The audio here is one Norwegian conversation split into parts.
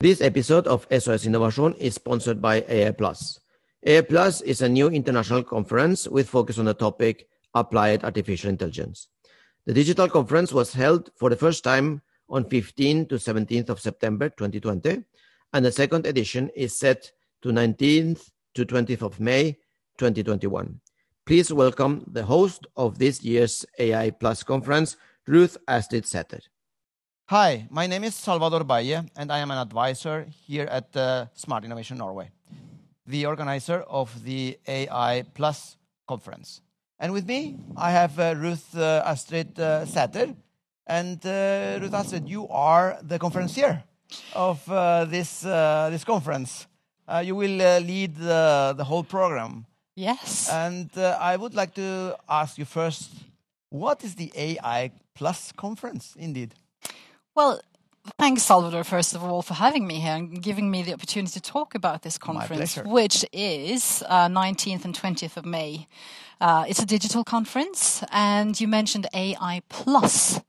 This episode of SOS Innovation is sponsored by AI Plus. AI Plus is a new international conference with focus on the topic Applied Artificial Intelligence. The digital conference was held for the first time on 15 to 17th of September 2020, and the second edition is set to 19th to 20th of May 2021. Please welcome the host of this year's AI Plus conference, Ruth Astrid Sæther. Hi, my name is Salvador Baye, and I am an advisor here at uh, Smart Innovation Norway, the organizer of the AI Plus conference. And with me, I have uh, Ruth uh, Astrid uh, Sæther. And uh, Ruth Astrid, you are the conferencier of uh, this, uh, this conference. you will lead the, the whole program. Yes. And I would like to ask you first what is the AI Plus conference indeed? Well, thanks, Salvador, first of all, for having me here and giving me the opportunity to talk about this conference, which is uh, 19th and 20th of May. Uh, it's a digital conference, and you mentioned AI Plus,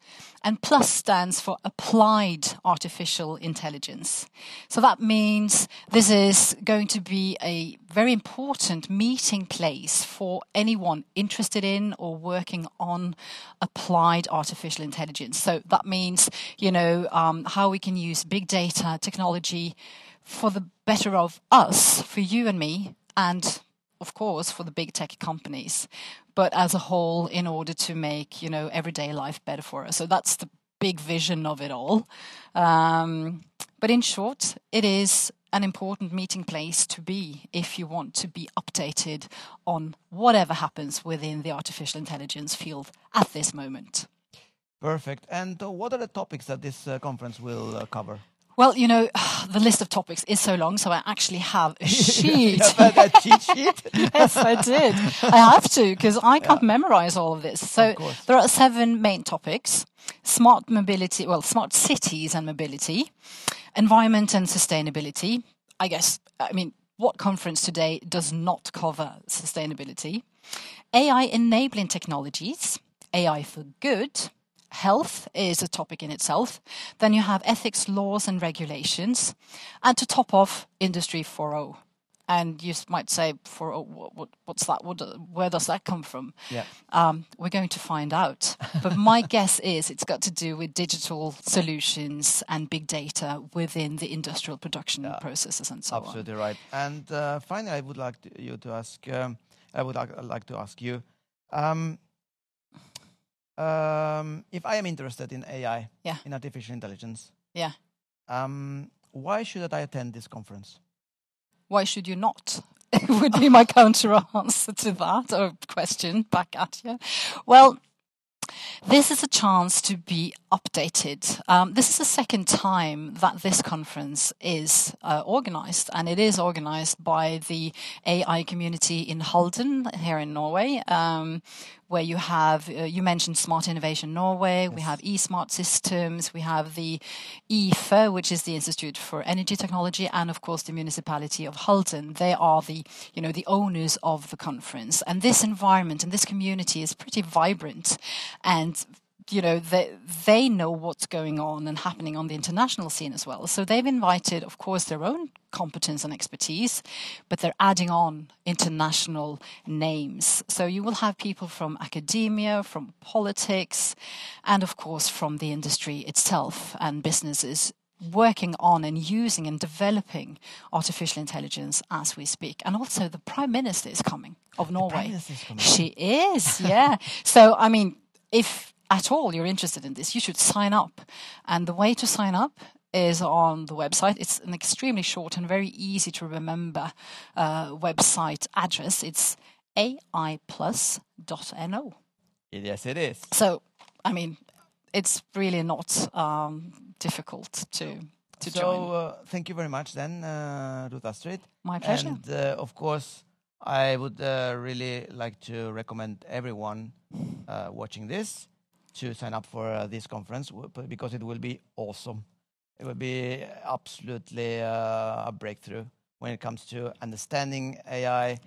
and Plus stands for Applied Artificial Intelligence. So that means this is going to be a very important meeting place for anyone interested in or working on applied artificial intelligence. So that means, you know, um, how we can use big data technology for the better of us, for you and me, and of course, for the big tech companies, but as a whole, in order to make you know everyday life better for us. So that's the big vision of it all. Um, but in short, it is an important meeting place to be if you want to be updated on whatever happens within the artificial intelligence field at this moment. Perfect. And uh, what are the topics that this uh, conference will uh, cover? Well, you know, the list of topics is so long, so I actually have a sheet. a cheat sheet? yes, I did. I have to because I can't yeah. memorize all of this. So of there are seven main topics: smart mobility, well, smart cities and mobility, environment and sustainability. I guess, I mean, what conference today does not cover sustainability? AI enabling technologies, AI for good health is a topic in itself. Then you have ethics, laws, and regulations. And to top off, Industry 4.0. And you might say, for what, what's that? What, where does that come from? Yeah. Um, we're going to find out. But my guess is it's got to do with digital solutions and big data within the industrial production yeah. processes and so Absolutely on. Absolutely right. And uh, finally, I would like to, you to ask. Um, I would like, like to ask you. Um, um, if I am interested in AI, yeah. in artificial intelligence, yeah, um, why should I attend this conference? Why should you not? would be my counter answer to that or question back at you. Well, this is a chance to be updated. Um, this is the second time that this conference is uh, organized, and it is organized by the AI community in Halden here in Norway, um, where you have, uh, you mentioned Smart Innovation Norway, yes. we have eSmart Systems, we have the IFE, which is the Institute for Energy Technology, and of course the municipality of Halden. They are the, you know, the owners of the conference. And this environment and this community is pretty vibrant and you know, they, they know what's going on and happening on the international scene as well. So they've invited, of course, their own competence and expertise, but they're adding on international names. So you will have people from academia, from politics, and of course from the industry itself and businesses working on and using and developing artificial intelligence as we speak. And also the Prime Minister is coming of Norway. Is coming. She is, yeah. so I mean, if at all you're interested in this, you should sign up. And the way to sign up is on the website. It's an extremely short and very easy to remember uh, website address. It's aiplus.no. Yes, it is. So, I mean, it's really not um, difficult to to so, join. So, uh, thank you very much, then, uh, Ruth Astrid. My pleasure. And uh, of course, I would uh, really like to recommend everyone uh, watching this to sign up for uh, this conference because it will be awesome. It will be absolutely uh, a breakthrough when it comes to understanding AI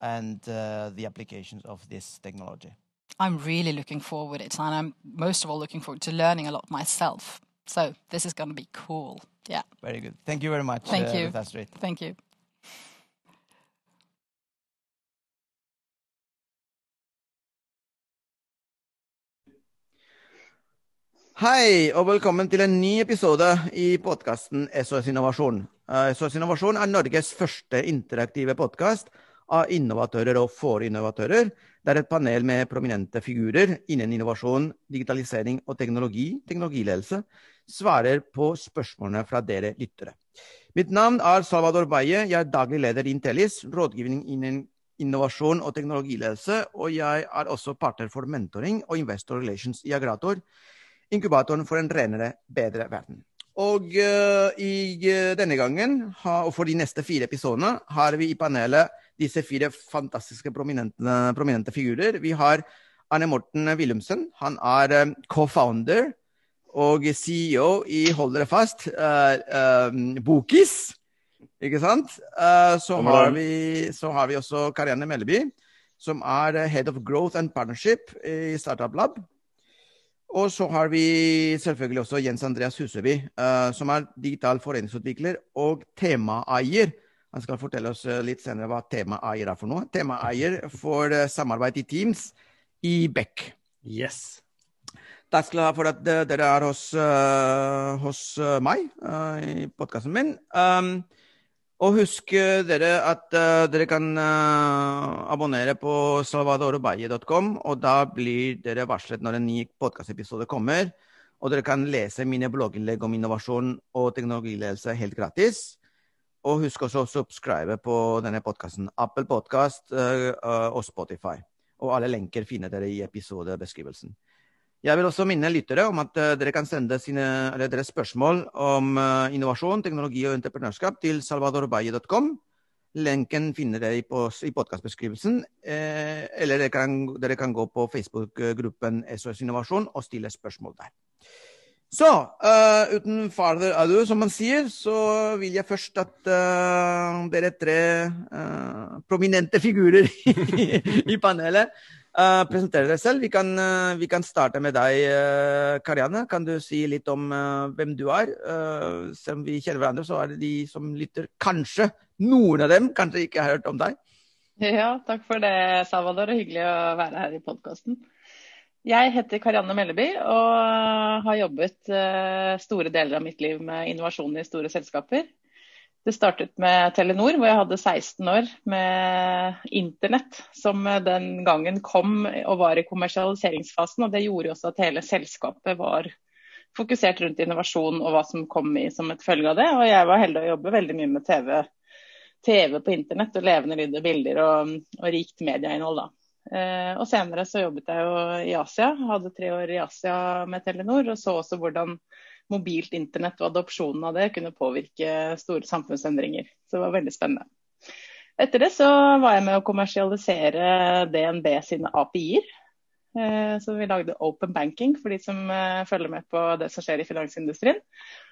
and uh, the applications of this technology. I'm really looking forward to it, and I'm most of all looking forward to learning a lot myself. So this is going to be cool. Yeah. Very good. Thank you very much, Thank uh, you. Astrid. Thank you. Hei, og velkommen til en ny episode i podkasten SOS Innovasjon. Eh, SOS Innovasjon er Norges første interaktive podkast av innovatører og for innovatører, der et panel med prominente figurer innen innovasjon, digitalisering og teknologi, teknologiledelse, svarer på spørsmålene fra dere lyttere. Mitt navn er Salvador Baye. Jeg er daglig leder i Intellis, rådgivning innen innovasjon og teknologiledelse, og jeg er også partner for mentoring og investor relations i Agrator, inkubatoren for en renere, bedre verden. Og uh, i uh, denne gangen, ha, og for de neste fire episodene, har vi i panelet disse fire fantastiske prominente, prominente figurer. Vi har Arne Morten Willumsen. Han er um, co-founder og CEO i, hold dere fast, uh, Bokis. Ikke sant? så, har vi, så har vi også Karianne Melleby, som er Head of Growth and Partnership i Startup Lab. Og så har vi selvfølgelig også Jens Andreas Huseby, uh, som er digital foreningsutvikler og temaeier. Han skal fortelle oss litt senere hva temaeier er for noe. Temaeier for uh, samarbeid i Teams i Beck. Yes. Takk skal dere ha for at dere er hos, uh, hos meg i podkasten min. Um, og husk dere at uh, dere kan uh, abonnere på salvadorobaye.com, og da blir dere varslet når en ny podkastepisode kommer. Og dere kan lese mine blogginnlegg om innovasjon og teknologiledelse helt gratis. Og husk også å subscribe på denne podkasten. Apple Podkast uh, og Spotify. Og alle lenker finner dere i episodebeskrivelsen. Jeg vil også minne lyttere om at uh, dere kan sende sine, deres spørsmål om uh, innovasjon, teknologi og entreprenørskap til salvadorbaye.com. Lenken finner dere i, podkastbeskrivelsen. Eh, eller dere kan, dere kan, gå på Facebook-gruppen SOS Innovasjon og stille spørsmål der. Så uh, uten farther ado, som man sier, så vil jeg først at dere tre prominente figurer i, i panelet Uh, presentere deg selv. Vi kan, uh, vi kan, starte med deg, uh, Karianne. Kan du si litt om hvem du er? selv om vi kjenner hverandre, så er det de som lytter, kanskje noen av dem kanskje ikke har hørt om deg. Ja, takk for det, Salvador. og Hyggelig å være her i podkasten. Jeg heter Karianne Melleby og har jobbet store deler av mitt liv med innovasjon i store selskaper. Det startet med Telenor, hvor jeg hadde 16 år med internett, som den gangen kom og var i kommersialiseringsfasen. og Det gjorde også at hele selskapet var fokusert rundt innovasjon og hva som kom i som et følge av det. Og jeg var heldig å jobbe veldig mye med TV, TV på internett og levende lyd og bilder og, og rikt medieinnhold. da. Eh, og senere så jobbet jeg jo i Asia, hadde tre år i Asia med Telenor og så også hvordan mobilt internett og adopsjonen av det kunne påvirke store samfunnsendringer. Så det var veldig spennende. Etter det så var jeg med å kommersialisere DNB sine API-er. Så vi lagde open banking for de som følger med på det som skjer i finansindustrien.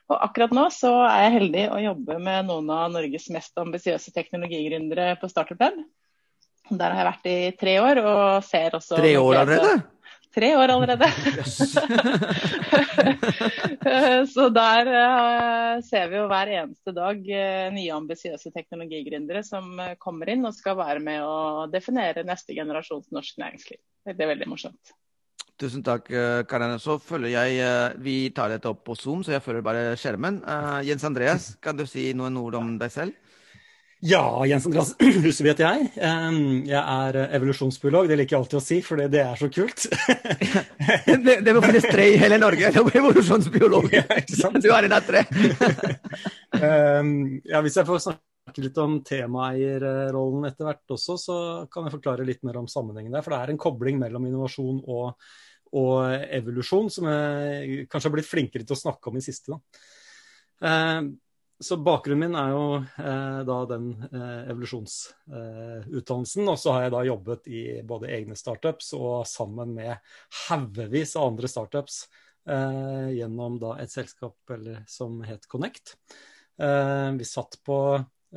Og akkurat nå så er jeg heldig å jobbe med noen av Norges mest ambisiøse teknologigründere på Startup Lab. Der har jeg vært i tre år og ser også Tre år allerede? Tre år allerede. så der uh, ser vi jo hver eneste dag uh, nye ambisiøse teknologigründere som uh, kommer inn og skal være med å definere neste generasjons norsk næringsliv. Det er veldig morsomt. Tusen takk, Karin. Så følger jeg Vi tar dette opp på Zoom, så jeg følger bare skjermen. Jens Andreas, kan du si noen ord om deg selv? Ja, Jens Andreas Huseby heter jeg. Jeg er evolusjonsbiolog. Det liker jeg alltid å si, for det er så kult. det, det må finnes tre i hele Norge som evolusjonsbiolog. Ja, du er en av tre. ja, hvis jeg får snakke litt om temaeierrollen etter hvert også, så kan jeg forklare litt mer om sammenhengen der. For det er en kobling mellom innovasjon og, og evolusjon som jeg kanskje har blitt flinkere til å snakke om i siste. Da. Så bakgrunnen min er jo eh, da den eh, evolusjonsutdannelsen. Eh, og så har jeg da jobbet i både egne startups og sammen med haugevis av andre startups eh, gjennom da et selskap eller, som het Connect. Eh, vi satt på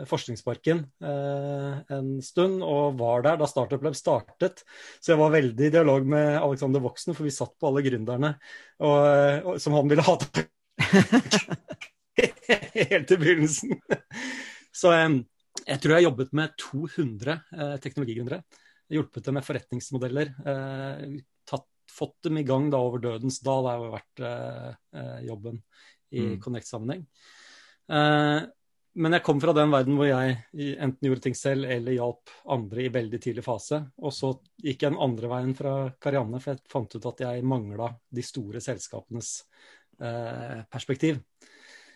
Forskningsparken eh, en stund og var der da Startup Lab startet. Så jeg var veldig i dialog med Alexander Voksen, for vi satt på alle gründerne og, og, som han ville ha tak helt i begynnelsen. Så jeg tror jeg har jobbet med 200 eh, teknologigründere. Hjulpet dem med forretningsmodeller. Eh, tatt, fått dem i gang da over dødens dal, har jo vært eh, jobben i mm. Connect-sammenheng. men jeg kom fra den verden hvor jeg enten gjorde ting selv eller hjalp andre i veldig tidlig fase. Og så gikk jeg den andre veien fra Karianne, for jeg fant ut at jeg mangla de store selskapenes perspektiv.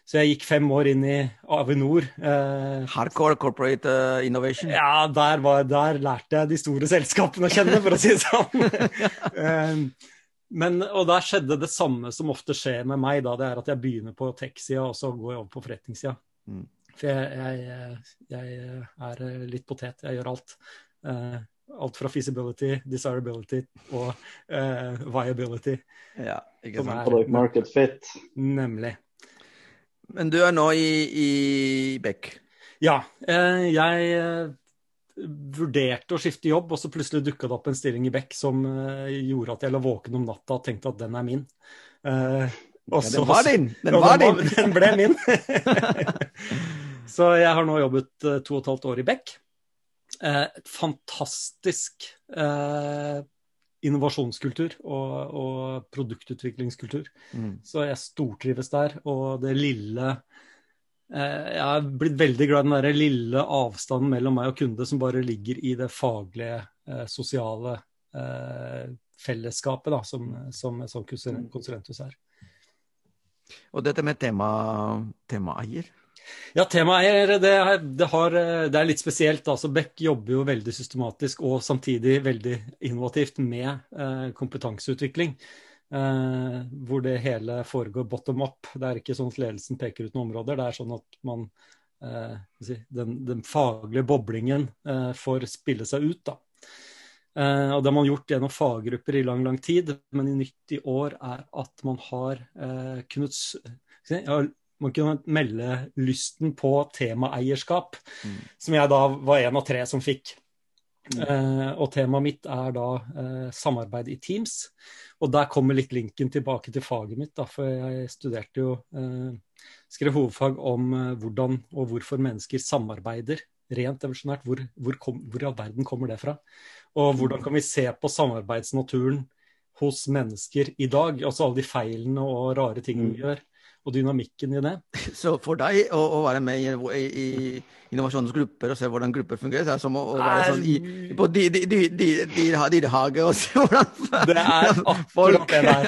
Så jeg gikk fem år inn i Avinor. Eh, Hardcore corporate uh, innovation? Ja, der, var, der, lærte jeg de store selskapene å kjenne, for å si det sånn. eh, men, og der skjedde det samme som ofte skjer med meg, da, det er at jeg begynner på tech-sida, og så går jeg over på forretningssida. Mm. For jeg, jeg, jeg, er litt potet, jeg gjør alt. Eh, alt fra feasibility, desirability og uh, viability. Ja, ikke sant. Product market fit. Nemlig. Men du er nå i, i Beck? Ja. Eh, jeg eh, vurderte å skifte jobb, og så plutselig dukka det opp en stilling i Beck som eh, gjorde at jeg lå våken om natta og tenkte at den er min. ja, den var din! Den var din! Den ble min. så jeg har nå jobbet to og et halvt år i Beck. Et fantastisk innovasjonskultur og, og produktutviklingskultur. Mm. Så jeg stortrives der. Og det lille eh, Jeg har blitt veldig glad i den der lille avstanden mellom meg og kunde som bare ligger i det faglige, eh, sosiale eh, fellesskapet da, som, som, som konsulenthus er. Og dette med tema, temaeier? Ja, temaet er det, det, har, det, er litt spesielt. altså Beck jobber jo veldig systematisk og samtidig veldig innovativt med eh, kompetanseutvikling. Eh, hvor det hele foregår bottom up. Det er ikke sånn at ledelsen peker ut noen områder. Det er sånn at man eh, den, den, faglige boblingen eh, får spille seg ut. da. Uh, og Det har man gjort gjennom faggrupper i lang lang tid, men i nytt i år er at man har uh, kunnet jeg man kunne melde lysten på temaeierskap, mm. som jeg da var en av tre som fikk. Mm. Uh, og temaet mitt er da uh, samarbeid i Teams. Og der kommer litt linken tilbake til faget mitt, da, for jeg studerte jo uh, Skrev hovedfag om hvordan og hvorfor mennesker samarbeider rent evolusjonært. Hvor, hvor, kom, hvor i all verden kommer det fra? Og hvordan kan vi se på samarbeidsnaturen hos mennesker i dag? Altså alle de feilene og rare tingene vi mm. gjør og dynamikken i det. Så for deg å, å være med i, i, innovasjonens grupper og se hvordan grupper fungerer, så er det som å, å være sånn i, på dyrehage og se hvordan Det er folk, det der.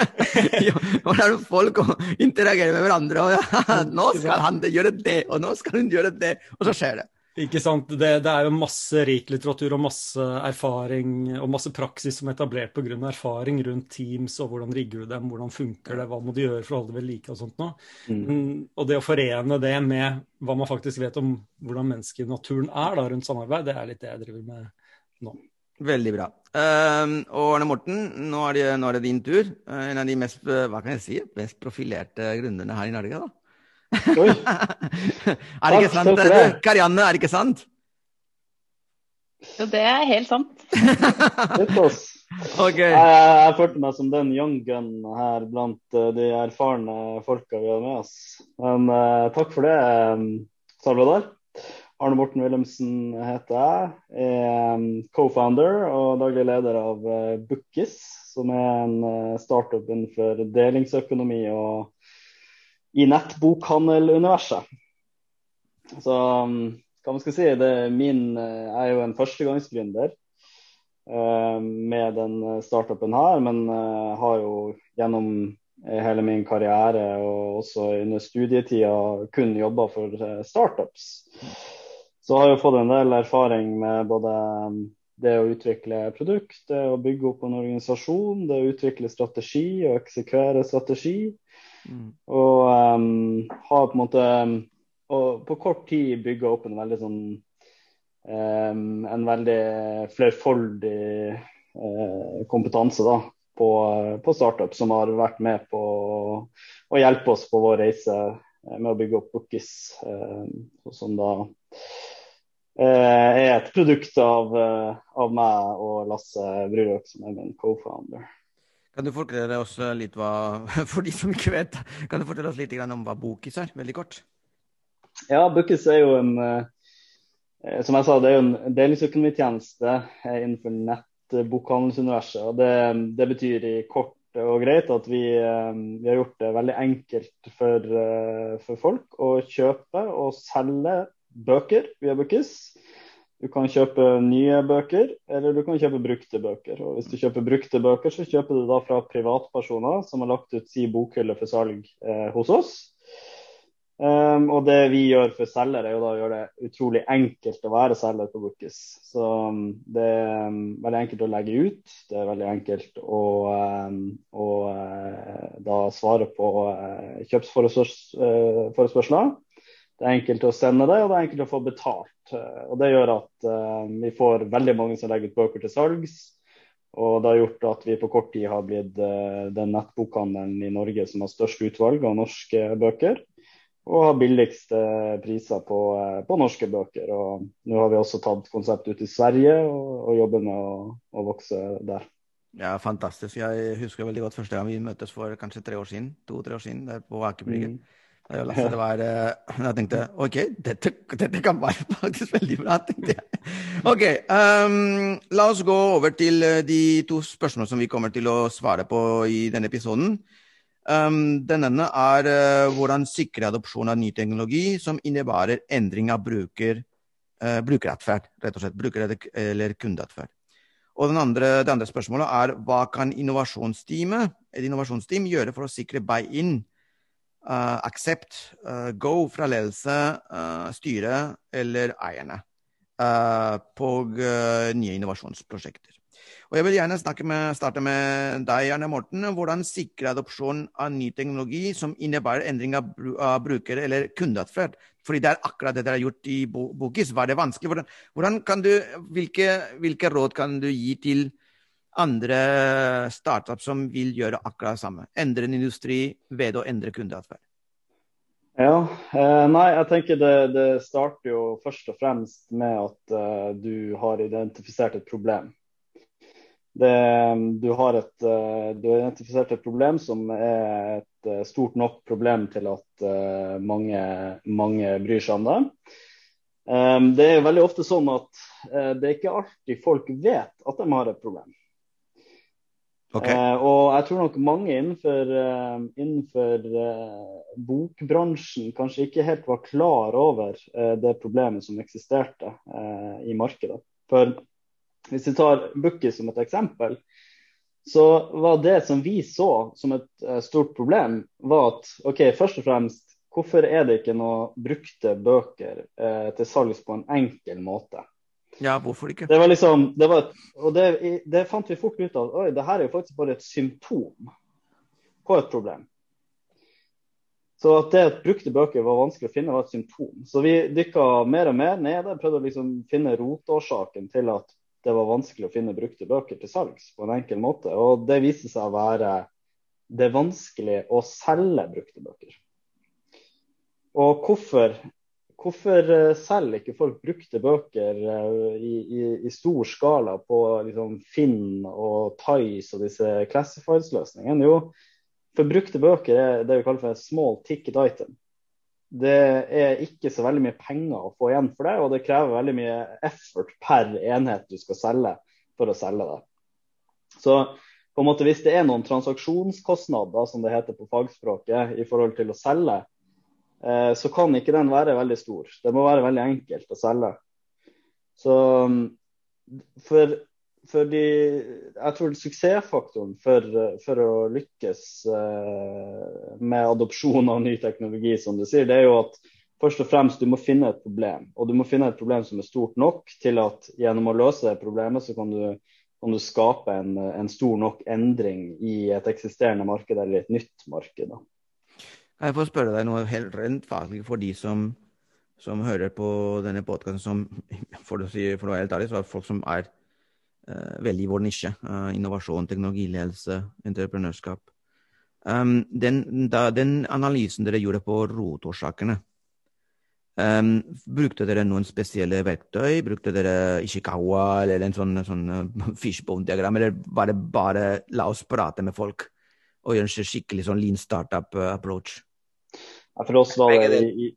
hvordan folk interagerer med hverandre. og ja, Nå skal han gjøre det, og nå skal hun gjøre det, og så skjer det. Ikke sant? Det, det, er jo masse rik litteratur og masse erfaring og masse praksis som er etablert pga. erfaring rundt Teams og hvordan rigger du dem, hvordan funker det, hva må du gjøre for å holde det ved like og sånt noe. Mm. Og det å forene det med hva man faktisk vet om hvordan mennesket i naturen er da, rundt samarbeid, det er litt det jeg driver med nå. Veldig bra. Uh, og Arne Morten, nå er, det, nå er, det, din tur. Uh, en av de mest, hva kan jeg si, mest profilerte gründerne her i Norge. da. Oi. er det ikke sant? Det. Karianne, er det ikke sant? Jo, det er helt sant. okay. jeg, jeg følte meg som den young gun her blant uh, de erfarne folka vi har med oss. Men uh, takk for det, um, Salvador. Arne Morten Wilhelmsen heter jeg. er co-founder og daglig leder av Bookis, som er en startup innenfor delingsøkonomi og i nettbokhandeluniverset. Så um, hva man skal si, det er min, eh, jeg er jo en førstegangsgründer uh, med den startupen her, men har jo gjennom hele min karriere og også under studietida kun jobba for startups. Så har jeg fått en del erfaring med både um, det å utvikle produkt, det å bygge opp en organisasjon, det å utvikle strategi og eksekvere strategi. Mm. Og um, har på en måte og på kort tid bygga opp en veldig sånn um, En veldig flerfoldig uh, kompetanse da, på, på, startup som har vært med på å hjelpe oss på vår reise med å bygge opp Bookis, uh, som da uh, er et produkt av, av meg og Lasse Brurøk, som er min co-founder. Kan du fortelle oss litt hva For de som ikke vet, kan du fortelle oss litt om hva Bokis er? Veldig kort. Ja, Bookis er jo en eh, Som jeg sa, det er jo en delingsøkonomitjeneste eh, innenfor nettbokhandelsuniverset. og det, det, betyr i kort og greit at vi, eh, vi har gjort det veldig enkelt for, for, folk å kjøpe og selge bøker via Bookis. Du kan kjøpe nye bøker, eller du kan kjøpe brukte bøker. Og hvis du kjøper brukte bøker, så kjøper du da fra privatpersoner som har lagt ut si bokhylle for salg eh, hos oss. Um, og det vi gjør for selgere, er jo da å gjøre det utrolig enkelt å være selger på Bookis. Så um, det er um, veldig enkelt å legge ut. Det er veldig enkelt å, å uh, da svare på uh, kjøpsforespørsler. Det er enkelt å sende det, og det er enkelt å få betalt. Eh, og Det gjør at uh, vi får veldig mange som legger ut bøker til salgs. Og det har gjort at vi på kort tid har blitt uh, den nettbokhandelen i Norge som har størst utvalg av norske bøker. Og har billigste priser på, på norske bøker. Og nå har vi også tatt konsept ut i Sverige og, og jobber med å, å, vokse der. Ja, fantastisk. Jeg husker veldig godt første gang vi møttes for kanskje tre år siden. To-tre år siden der på Akerbrygget. Mm. Det var, eh, jeg tenkte OK, dette, dette, kan være faktisk veldig bra, tenkte jeg. OK. Um, la oss gå over til eh, de to spørsmålene som vi kommer til å svare på i denne episoden. Um, den ene er uh, hvordan sikre adopsjon av ny teknologi som innebærer endring av bruker, uh, brukeratferd. Rett og slett. Bruker- eller kundeatferd. Og andre, det andre spørsmålet er hva kan innovasjonsteamet, et innovasjonsteam gjøre for å sikre buy-in aksept, uh, go fra ledelse, uh, styre eller eierne på nye innovasjonsprosjekter. Og Jeg vil gjerne med, starte med deg, Arne Morten. Hvordan sikre adopsjon av ny teknologi som innebærer endring av, av bruker- eller kundeatferd? Fordi det er akkurat det dere har gjort i Bokis. Var det vanskelig? Hvordan, hvordan du, hvilke, hvilke, råd kan du gi til andre startup som vil gjøre akkurat det samme. Endre en industri ved å endre kundeatferd. Ja, eh, nei, jeg tenker det, det, starter jo først og fremst med at uh, du har identifisert et problem. Det, du, har et, uh, du, har identifisert et problem som er et stort nok problem til at mange, mange, bryr seg om det. Det er veldig ofte sånn at det er ikke alltid folk vet at de har et problem. Okay. Eh, og jeg tror nok mange innenfor, eh, innenfor eh, bokbransjen kanskje ikke helt var klar over det problemet som eksisterte i markedet. For hvis vi tar Bookie som et eksempel, så var det som vi så som et stort problem, var at OK, først og fremst, hvorfor er det ikke noe brukte bøker til salgs på en enkel måte? Ja, hvorfor ikke? Det var liksom, det var, og det, det, fant vi fort ut av. Oi, det her er jo faktisk bare et symptom på et problem. Så at det at brukte bøker var vanskelig å finne, var et symptom. Så vi dykka mer og mer ned og prøvde å liksom finne rotårsaken til at det var vanskelig å finne brukte bøker til salgs på en enkel måte. Og det viste seg å være det vanskelig å selge brukte bøker. Og hvorfor Hvorfor eh, selger ikke folk brukte bøker eh, i, i, i stor skala på liksom, Finn og Tice og disse classifieds-løsningene? Jo, for brukte bøker er det vi kaller for en small ticket item. Det er ikke så veldig mye penger å få igjen for det, og det krever veldig mye effort per enhet du skal selge for å selge det. Så på en måte hvis det er noen transaksjonskostnader, som det heter på fagspråket, i forhold til å selge, så kan ikke den være veldig stor. Det må være veldig enkelt å selge. Så mm, for, for de, jeg tror suksessfaktoren for, for, å lykkes eh, med adopsjon av ny teknologi, som du sier, det er jo at først og fremst du må finne et problem. Og du må finne et problem som er stort nok til at gjennom å løse det problemet, så kan du, kan du skape en, en, stor nok endring i et eksisterende marked eller et nytt marked. Da. Jeg får spørre deg noe helt rent faglig for de som, som hører på denne podkasten, som for å, si, for å være helt ærlig, så er folk som er uh, veldig i vår nisje. Uh, innovasjon, teknologiledelse, entreprenørskap. Um, den, da, den, analysen dere gjorde på rotårsakene, um, brukte dere noen spesielle verktøy? Brukte dere Ishikawa eller en sånn, sånn uh, fishbone-diagram, eller var det bare la oss prate med folk og gjøre en skikkelig sånn lean startup approach? For oss var det i,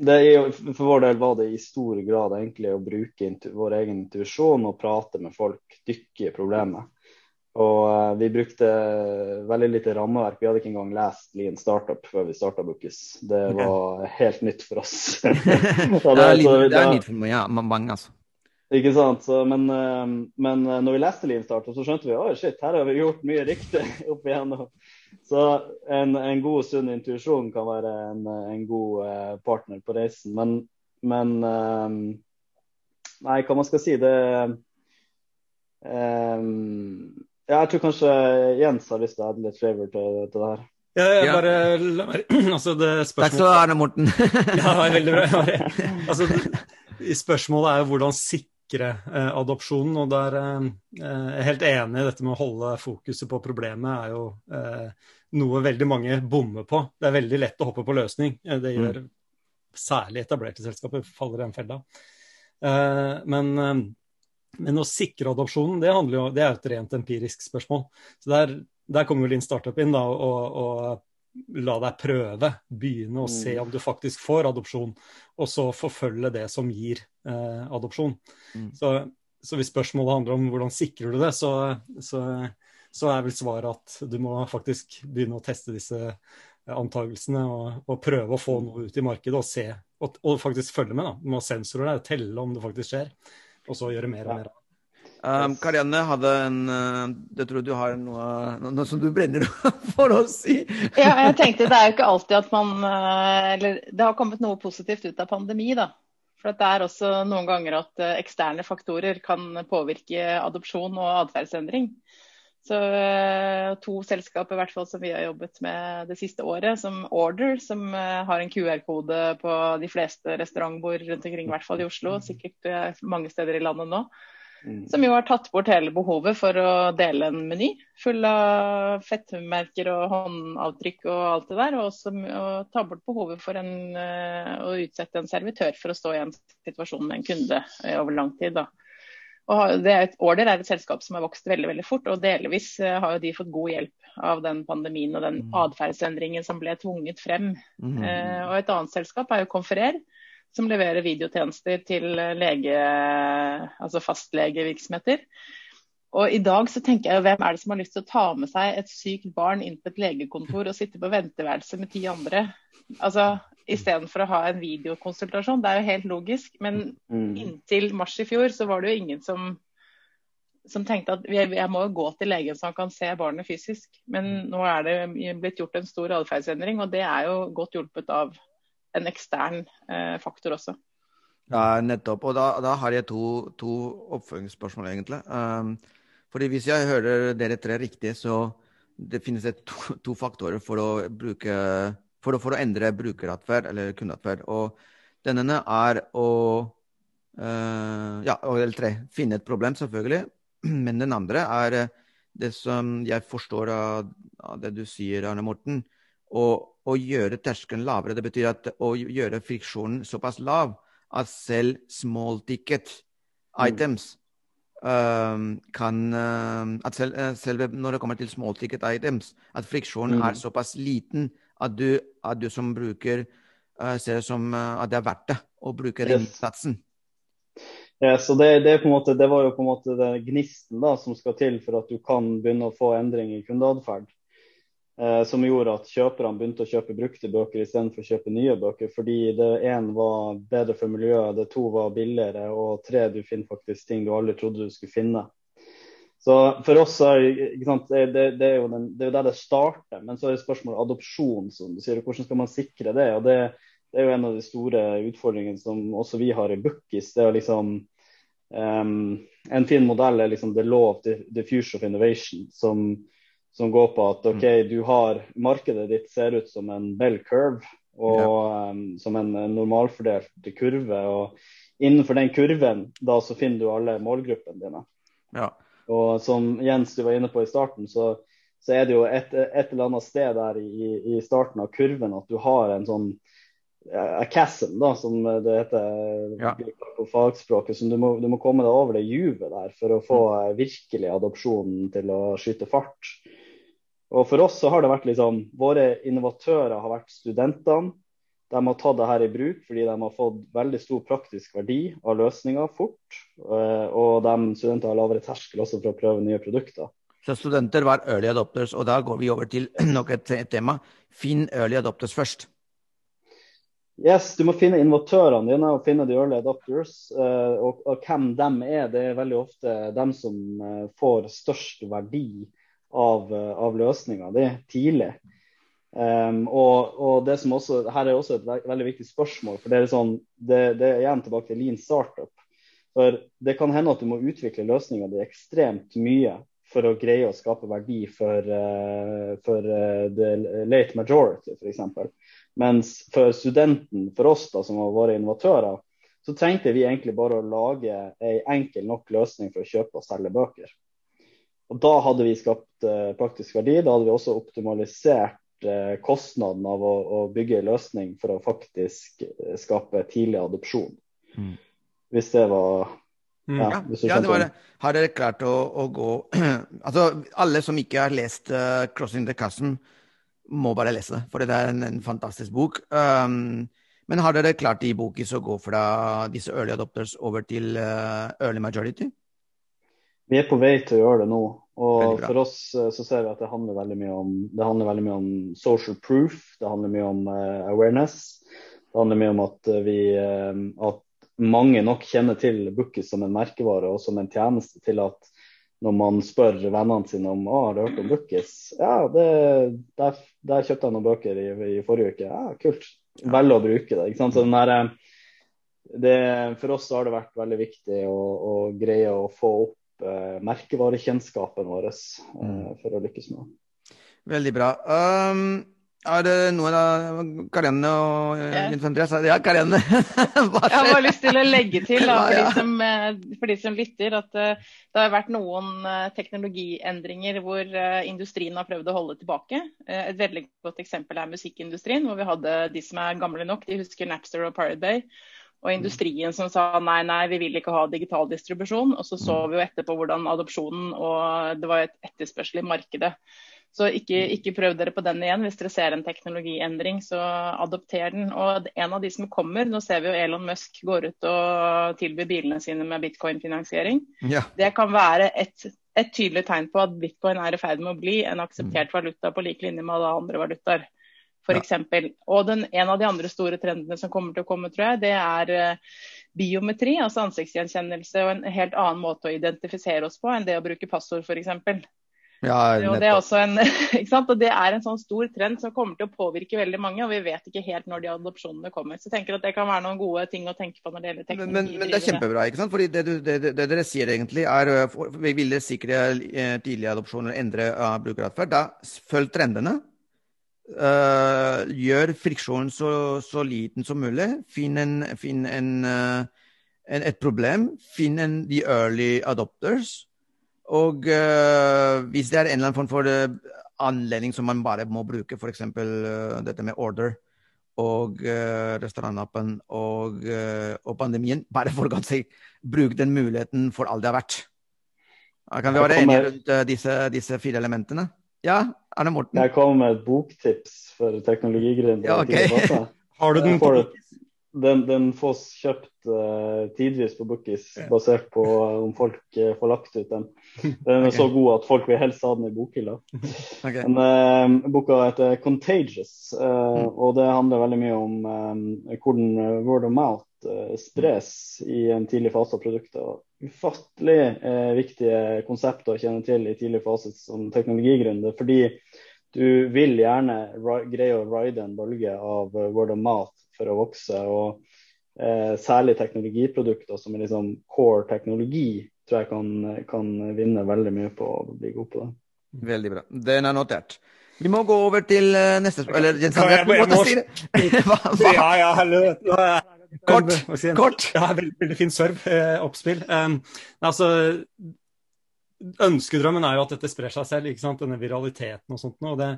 er, for vår del var det i stor grad egentlig å bruke vår egen intuisjon og prate med folk, dykke i problemet. Og uh, vi brukte veldig lite rammeverk. Vi hadde ikke engang lest Lean Startup før vi starta Bookis. Det var helt nytt for oss. det, er, det er nytt for ja, mange, altså. Ikke sant. Så, men, uh, men uh, når vi leste Lean Startup, så skjønte vi at shit, her har vi gjort mye riktig opp igjennom. Så en, en god, sunn intuisjon kan være en, en god partner på reisen. Men, men Nei, hva man skal si, det um, ja, jeg tror kanskje Jens har lyst til å ha litt flavor til, til det her. Ja, jeg bare la meg altså det Takk skal du ha, Arne Morten. ja, veldig bra. altså, spørsmålet er jo hvordan sikre eh, adopsjonen. og der eh, Jeg er helt enig i dette med å holde fokuset på problemet er jo eh, noe veldig mange bommer på. Det er veldig lett å hoppe på løsning. Eh, det gjør mm. særlig etablerte selskaper, faller i den fella. Eh, men eh, men å sikre adopsjonen, det, jo, det er jo et rent empirisk spørsmål. Så Der, der kommer jo din Startup inn da, og, og la deg prøve. Begynne å se mm. om du faktisk får adopsjon, og så forfølge det som gir eh, adopsjon. Mm. Så, så, hvis spørsmålet handler om hvordan sikrer du det, så, så, så, er vel svaret at du må faktisk begynne å teste disse antagelsene og, og prøve å få mm. noe ut i markedet og se, og, og faktisk følge med. da. Du må ha sensorer der telle om det faktisk skjer og så gjøre mer og mer av Um, Karianne hadde en uh, tror du har noe, noe, som du brenner for å si. ja, jeg tenkte Det er jo ikke alltid at man uh, Eller det har kommet noe positivt ut av pandemi, da. For det er også noen ganger at uh, eksterne faktorer kan påvirke adopsjon og atferdsendring. Så to selskaper i hvert fall som vi har jobbet med det siste året, som Order, som har en QR-kode på de fleste restaurantbord rundt omkring, i hvert fall i Oslo, sikkert mange steder i landet nå. Mm. Som jo har tatt bort hele behovet for å dele en meny full av fettmerker og håndavtrykk og alt det der. Og også og ta bort behovet for en, uh, å utsette en servitør for å stå i en situasjon med en kunde uh, over lang tid. Da. Og det er et, Order er et selskap som har vokst veldig veldig fort, og delvis uh, har jo de fått god hjelp av den pandemien og den mm. atferdsendringen som ble tvunget frem. Mm. og et annet selskap er jo Konferer som leverer videotjenester til lege, altså fastlegevirksomheter. Og i dag så tenker jeg hvem er det som har lyst til å ta med seg et sykt barn inn på et legekontor og sitte på venteværelse med ti andre? Altså Istedenfor å ha en videokonsultasjon. Det er jo helt logisk. Men mm. inntil mars i fjor så var det jo ingen som, som tenkte at jeg må gå til legen så han kan se barnet fysisk. Men nå er det blitt gjort en stor atferdsendring, og det er jo godt hjulpet av en ekstern eh, faktor også. Ja, nettopp. Og da, da har jeg to, to oppfølgingsspørsmål, egentlig. Um, fordi hvis jeg hører dere tre riktig, så det finnes det to, to faktorer for å, bruke, for for å endre brukeratferd eller kundeatferd. Og den ene er å uh, Ja, eller tre. Finne et problem, selvfølgelig. Men den andre er det som jeg forstår av, av det du sier, Arne Morten. Og å gjøre terskelen lavere. Det betyr at å gjøre friksjonen såpass lav at selv small ticket mm. items um, kan At selv, uh, selv, når det kommer til small ticket items, at friksjonen mm. er såpass liten at du, at du som bruker uh, ser det som uh, at det er verdt det å bruke den innsatsen. Ja, så det, det, måte, det, var jo på en måte den gnisten da, som skal til for at du kan begynne å få endring i kundeatferd. Eh, som gjorde at kjøperne begynte å kjøpe brukte bøker istedenfor å kjøpe nye bøker. Fordi det én var bedre for miljøet, det to var billigere, og tre du finner faktisk ting du aldri trodde du skulle finne. Så for oss er det, det, det, er jo den, det er der det starter. Men så er det spørsmålet adopsjon, som du sier. Hvordan skal man sikre det? Og det, det er jo en av de store utfordringene som også vi har i Bookis. Det er liksom um, En fin modell er liksom the law of future of innovation. som som går på at OK, mm. du har markedet ditt ser ut som en bell curve, og ja. um, som en, normalfordelt kurve. og Innenfor den kurven da så finner du alle målgruppene dine. Ja. Og som Jens du var inne på i starten, så, så er det jo et, et, eller annet sted der i, i, starten av kurven at du har en sånn a chasm, da, som det heter ja. på fagspråket. som du må, du må, komme deg over det juvet der for å få mm. virkelig adopsjonen til å skyte fart. Og For oss så har det vært liksom, våre innovatører har vært studentene. de har tatt det her i bruk fordi de har fått veldig stor praktisk verdi av løsninger fort. Eh, og de studenter har lavere terskel også for å prøve nye produkter. Så studenter var early adopters, og da går vi over til nok et tema. Finn early adopters først. Yes, du må finne innovatørene dine og finne de early adopters. Eh, og, og, hvem de er, det er veldig ofte dem som eh, får størst verdi av, av løsninga di tidlig. Um, og, og, det som også, her er også et veldig viktig spørsmål. for Det er, sånn, det, det er igjen tilbake til lean startup. For Det kan hende at du må utvikle løsninga di ekstremt mye for å greie å skape verdi for, uh, for uh, the late majority, f.eks. Mens for studenten, for oss da, som har vært innovatører, så trengte vi egentlig bare å lage ei enkel nok løsning for å kjøpe og selge bøker. Og Da hadde vi skapt uh, praktisk verdi. Da hadde vi også optimalisert Eh, kostnaden av å, å, bygge en løsning for å faktisk eh, skape tidlig adopsjon. Mm. Hvis det var mm. Ja, ja det var det. Har dere klart å, å gå Altså, alle som ikke har lest uh, 'Crossing the Chasm', må bare lese det, for det er en, en fantastisk bok. Um, men har dere klart i bokis å gå fra disse early adopters over til uh, early majority? Vi er på vei til å gjøre det nå. Og for oss eh, så ser vi at det handler veldig mye om, det handler veldig mye om social proof, det handler mye om uh, awareness. Det handler mye om at, eh, vi, uh, at mange nok kjenner til Bookies som en merkevare og som en tjeneste til at når man spør vennene sine om å, har du hørt om Bookies, ja, det, der, der, kjøpte jeg noen bøker i, i forrige uke. Ja, kult. Velger å bruke det. ikke sant? Så den der, det, for oss har det vært veldig viktig å, å greie å få opp uh, merkevarekjennskapen vår uh, for å lykkes med det. Veldig bra. Um, er det noe av Karene og Jens Ja, Karene. jeg har bare lyst til å legge til da, for, de som, for, de som, lytter, at det har vært noen teknologiendringer hvor industrien har prøvd å holde tilbake. Et veldig godt eksempel er musikkindustrien, hvor vi hadde de som er gamle nok, de husker Napster og Pirate Bay og industrien som sa nei, nei, vi vil ikke ha digital distribusjon. Og så så vi jo etterpå hvordan adopsjonen og det var et etterspørsel i markedet. Så ikke, ikke, prøv dere på den igjen. Hvis dere ser en teknologiendring, så adopter den. Og en av de som kommer, nå ser vi jo Elon Musk går ut og tilbyr bilene sine med bitcoin-finansiering. Ja. Det kan være et, et, tydelig tegn på at bitcoin er i ferd med å bli en akseptert valuta på lik linje med alle andre valutaer f.eks. Ja. Og den, en av de andre store trendene som kommer til å komme, tror jeg, det er uh, biometri, altså ansiktsgjenkjennelse og en helt annen måte å identifisere oss på enn det å bruke passord, f.eks. Ja, og det, er en, og det er en sånn stor trend som kommer til å påvirke veldig mange, og vi vet ikke helt når de adopsjonene kommer. Så jeg tenker at det kan være noen gode ting å tenke på når det gjelder teknologi. Men, men, det er kjempebra, ikke sant? Fordi det, det, det, det dere sier egentlig er vi vil sikre eh, tidlige adopsjoner og endre uh, brukeratferd. Da følg trendene. Uh, gjør friksjonen så, så, liten som mulig. Finn, en, finn en, uh, en, et problem. Finn en, de early adopters. Og uh, hvis det er en eller annen form for anledning som man bare må bruke, f.eks. Uh, dette med order og restaurantappen og, og, pandemien, bare for å si, bruk den muligheten for all det har vært. Kan vi være enige rundt disse, disse fire elementene? Ja, Arne Morten? Jeg kommer med et boktips for teknologigründere. Ja, okay. Har du den på den, den fås kjøpt uh, tidvis på Bookies, basert på uh, om folk uh, får lagt ut den. Den er okay. så god at folk vil helst ha den i bokhylla. Okay. Men, boka heter 'Contagious', mm. og det handler veldig mye om hvordan word of mouth spres i en tidlig fase av produktet. Ufattelig eh, viktige konsepter å kjenne til i tidlig fase som teknologigründer. Fordi du vil gjerne greie å ride en bølge av word of mouth for å vokse. og eh, Særlig teknologiprodukter som er liksom core teknologi, tror jeg kan, kan vinne veldig mye på å bli god på det. Veldig bra. Den er notert. Vi må gå over til uh, neste spørsmål. Eller Jens André, du måtte si det! hva, hva? Ja, ja, hallo. Nå er jeg Kort! kort. Ja, veldig, veldig fin serve-oppspill. Eh, um, altså, ønskedrømmen er jo at dette sprer seg selv, ikke sant? denne viraliteten og sånt. Og det,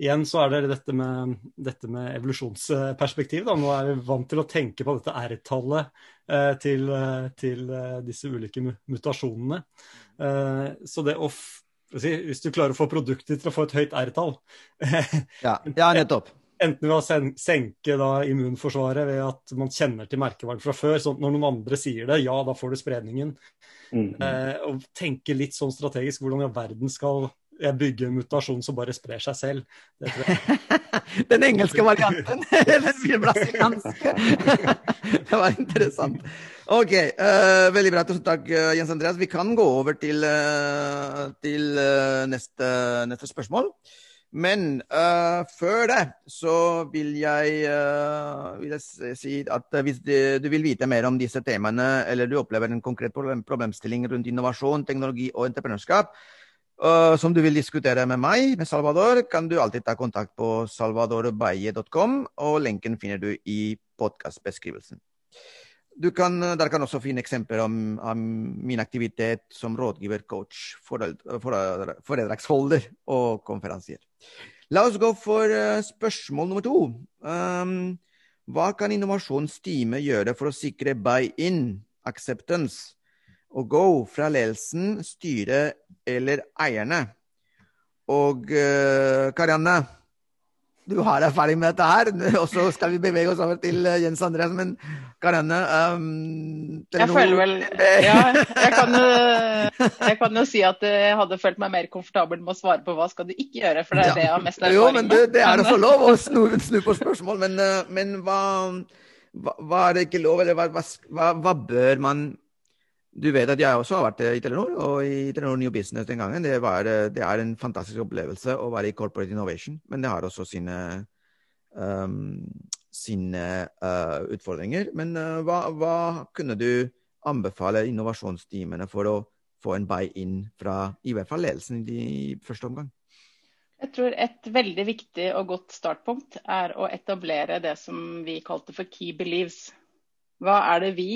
igjen så er det dette med, dette med evolusjonsperspektiv. Da. Nå er vi vant til å tenke på dette R-tallet eh, til, eh, til eh, disse ulike mutasjonene. Eh, så det å si, Hvis du klarer å få produktet til å få et høyt R-tall ja. ja, nettopp enten ved å senke da, immunforsvaret ved at man kjenner til merkevaren fra før, sånn at når noen andre sier det, ja, da får du spredningen. Mm. Eh, og tenke litt sånn strategisk hvordan i all verden skal jeg bygge en mutasjon som bare sprer seg selv. Den engelske varianten, den brasilianske. det var interessant. Ok, uh, veldig bra. Tusen takk, eh, Jens Andreas. Vi kan gå over til, uh, til uh, neste, neste, spørsmål. Men før det så vil jeg, vil jeg si at hvis du vil vite mer om disse temaene, eller du opplever en konkret problemstilling rundt innovasjon, teknologi og entreprenørskap, Uh, som du vil diskutere med meg, med Salvador, kan du alltid ta kontakt på salvadorbaye.com, og lenken finner du i podkastbeskrivelsen. Du kan, der kan også finne eksempler om, om min aktivitet som rådgiver, coach, foredragsholder og konferansier. La oss gå for uh, spørsmål nummer to. Um, hva kan innovasjonsteamet gjøre for å sikre buy-in, acceptance, og go fra ledelsen, styret eller eierne. Og uh, Karianne, du har erfaring med dette her, og så skal vi bevege oss over til uh, Jens Andreas. Men Karianne um, Jeg føler vel Ja, jeg kan, jo, jeg kan, jo, si at jeg hadde følt meg mer komfortabel med å svare på hva skal du ikke gjøre, for det er ja. det jeg har mest erfaring med. Jo, men det, det er også lov å snu, snu på spørsmål, men, uh, men hva, hva, hva, er det ikke lov, eller hva, hva bør man du vet at jeg også har vært i Telenor, og i Telenor New Business den gangen. Det, var, det er en fantastisk opplevelse å være i corporate innovation, men det har også sine, um, sine uh, utfordringer. Men uh, hva, hva, kunne du anbefale innovasjonsteamene for å få en buy-in fra i hvert fall ledelsen i første omgang? Jeg tror et veldig viktig og godt startpunkt er å etablere det som vi kalte for key beliefs. Hva er det vi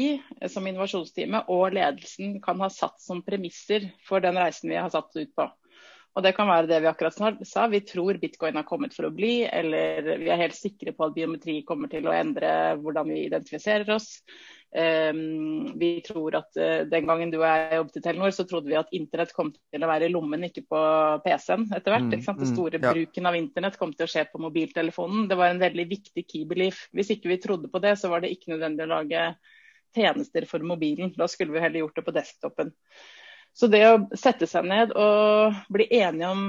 som innovasjonsteamet og ledelsen kan ha satt som premisser for den reisen vi har satt ut på? Og Det kan være det vi akkurat sa, vi tror bitcoin har kommet for å bli, eller vi er helt sikre på at biometri kommer til å endre hvordan vi identifiserer oss. Um, vi tror at uh, Den gangen du og jeg jobbet i Telenor, så trodde vi at internett kom til å være i lommen, ikke på PC-en etter hvert. Mm, Den mm, store ja. bruken av internett kom til å skje på mobiltelefonen. Det var en veldig viktig key belief. Hvis ikke vi trodde på det, så var det ikke nødvendig å lage tjenester for mobilen. Da skulle vi heller gjort det på desktopen. Så det å sette seg ned og bli enige om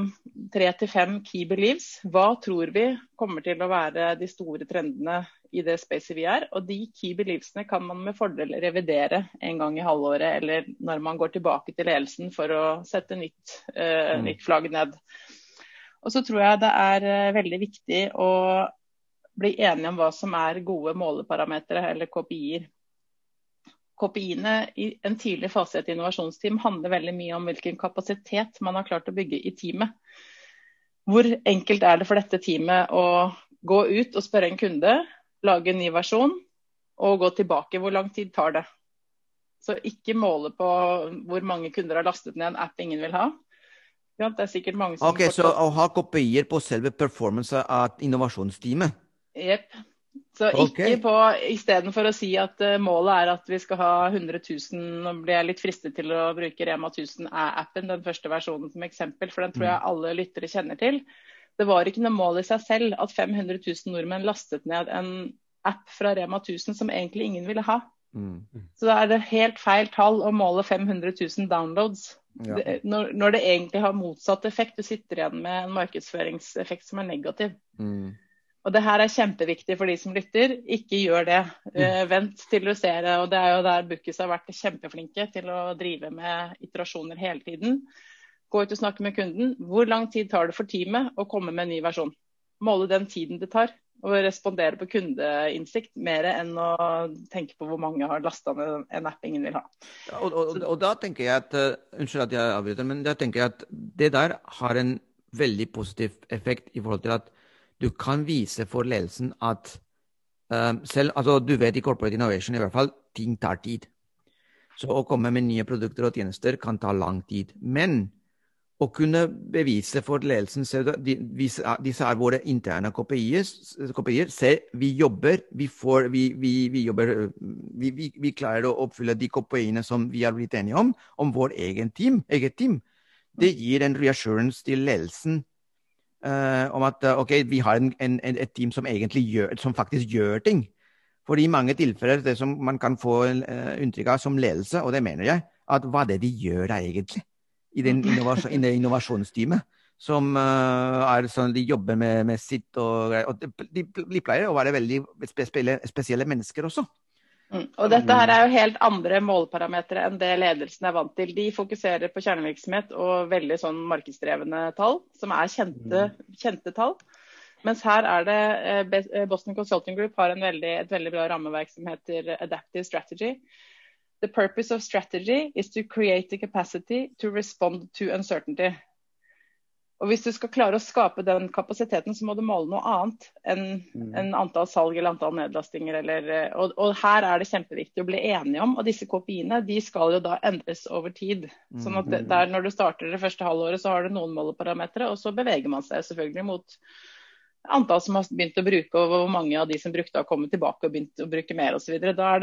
tre til fem key beliefs, hva tror vi kommer til å være de store trendene i det spacet vi er? Og de key beliefsene kan man med fordel revidere en gang i halvåret, eller når man går tilbake til ledelsen for å sette nytt, uh, nytt flagg ned. Og så tror jeg det er uh, veldig viktig å bli enige om hva som er gode måleparametere, eller KPI-er. KPI-ene i en tidlig fase i et innovasjonsteam handler veldig mye om hvilken kapasitet man har klart å bygge i teamet. Hvor enkelt er det for dette teamet å gå ut og spørre en kunde, lage en ny versjon og gå tilbake? Hvor lang tid tar det? Så ikke måle på hvor mange kunder har lastet ned en app ingen vil ha. Ja, det er sikkert mange som Ok, Så å ha kopier på selve performance av innovasjonsteamet? Jepp. Så ikke okay. på Istedenfor å si at uh, målet er at vi skal ha 100 000 Nå blir jeg litt fristet til å bruke Rema 1000-appen, den første versjonen som eksempel, for den tror jeg mm. alle lyttere kjenner til. Det var ikke noe mål i seg selv at 500 000 nordmenn lastet ned en app fra Rema 1000 som egentlig ingen ville ha. Mm. Så da er det helt feil tall å måle 500 000 downloads. Ja. Det, når, når, det egentlig har motsatt effekt. Du sitter igjen med en markedsføringseffekt som er negativ. Mm. Og det her er kjempeviktig for de som lytter. Ikke gjør det. Uh, vent til du ser det. Og det er jo der Bookis har vært kjempeflinke til å drive med iterasjoner hele tiden. Gå ut og snakke med kunden. Hvor lang tid tar det for teamet å komme med en ny versjon? Måle den tiden det tar. Og respondere på kundeinnsikt mer enn å tenke på hvor mange har lasta ned en app ingen vil ha. Ja, og, og, og, da tenker jeg at uh, Unnskyld at jeg avbryter, men da tenker jeg at det der har en veldig positiv effekt i forhold til at du kan vise for ledelsen at um, selv, altså Du vet i corporate innovation i hvert fall ting tar tid. Så å komme med nye produkter og tjenester kan ta lang tid. Men å kunne bevise for ledelsen disse er våre interne kopier. Se, vi jobber, vi, får, vi, vi, vi jobber vi, klarer å oppfylle de kopiene som vi har blitt enige om, om vår egen team, eget team. Det gir en reassurance til ledelsen uh, om at uh, ok, vi har en, en, et team som gjør, som faktisk gjør ting. For i mange tilfeller det som man kan få uh, inntrykk av som ledelse, og det mener jeg, at hva er det de gjør da egentlig? I, den innovasjon, i det innovasjonsteamet. Som er sånn de jobber med, med sitt og, og de, de, pleier å være veldig spesielle, spesielle mennesker også. Mm. Og dette her er jo helt andre måleparametere enn det ledelsen er vant til. De fokuserer på kjernevirksomhet og veldig sånn markedsdrevne tall, som er kjente, mm. kjente tall. Mens her er det eh, eh, Boston Consulting Group har veldig, et veldig bra rammeverk som heter Adaptive Strategy. The purpose of strategy is to create a capacity to respond to uncertainty. Og Hvis du skal klare å skape den kapasiteten, så må du måle noe annet enn mm. en antall salg eller antall nedlastinger. Eller, og, og, her er det kjempeviktig å bli enige om. Og disse KPI-ene de skal jo da endres over tid. Sånn at det, mm. der Når du starter det første halvåret, så har du noen måleparametere, og så beveger man seg selvfølgelig mot antall som har begynt å bruke, og hvor mange av de som brukte har kommet tilbake og begynt å bruke mer osv. Da,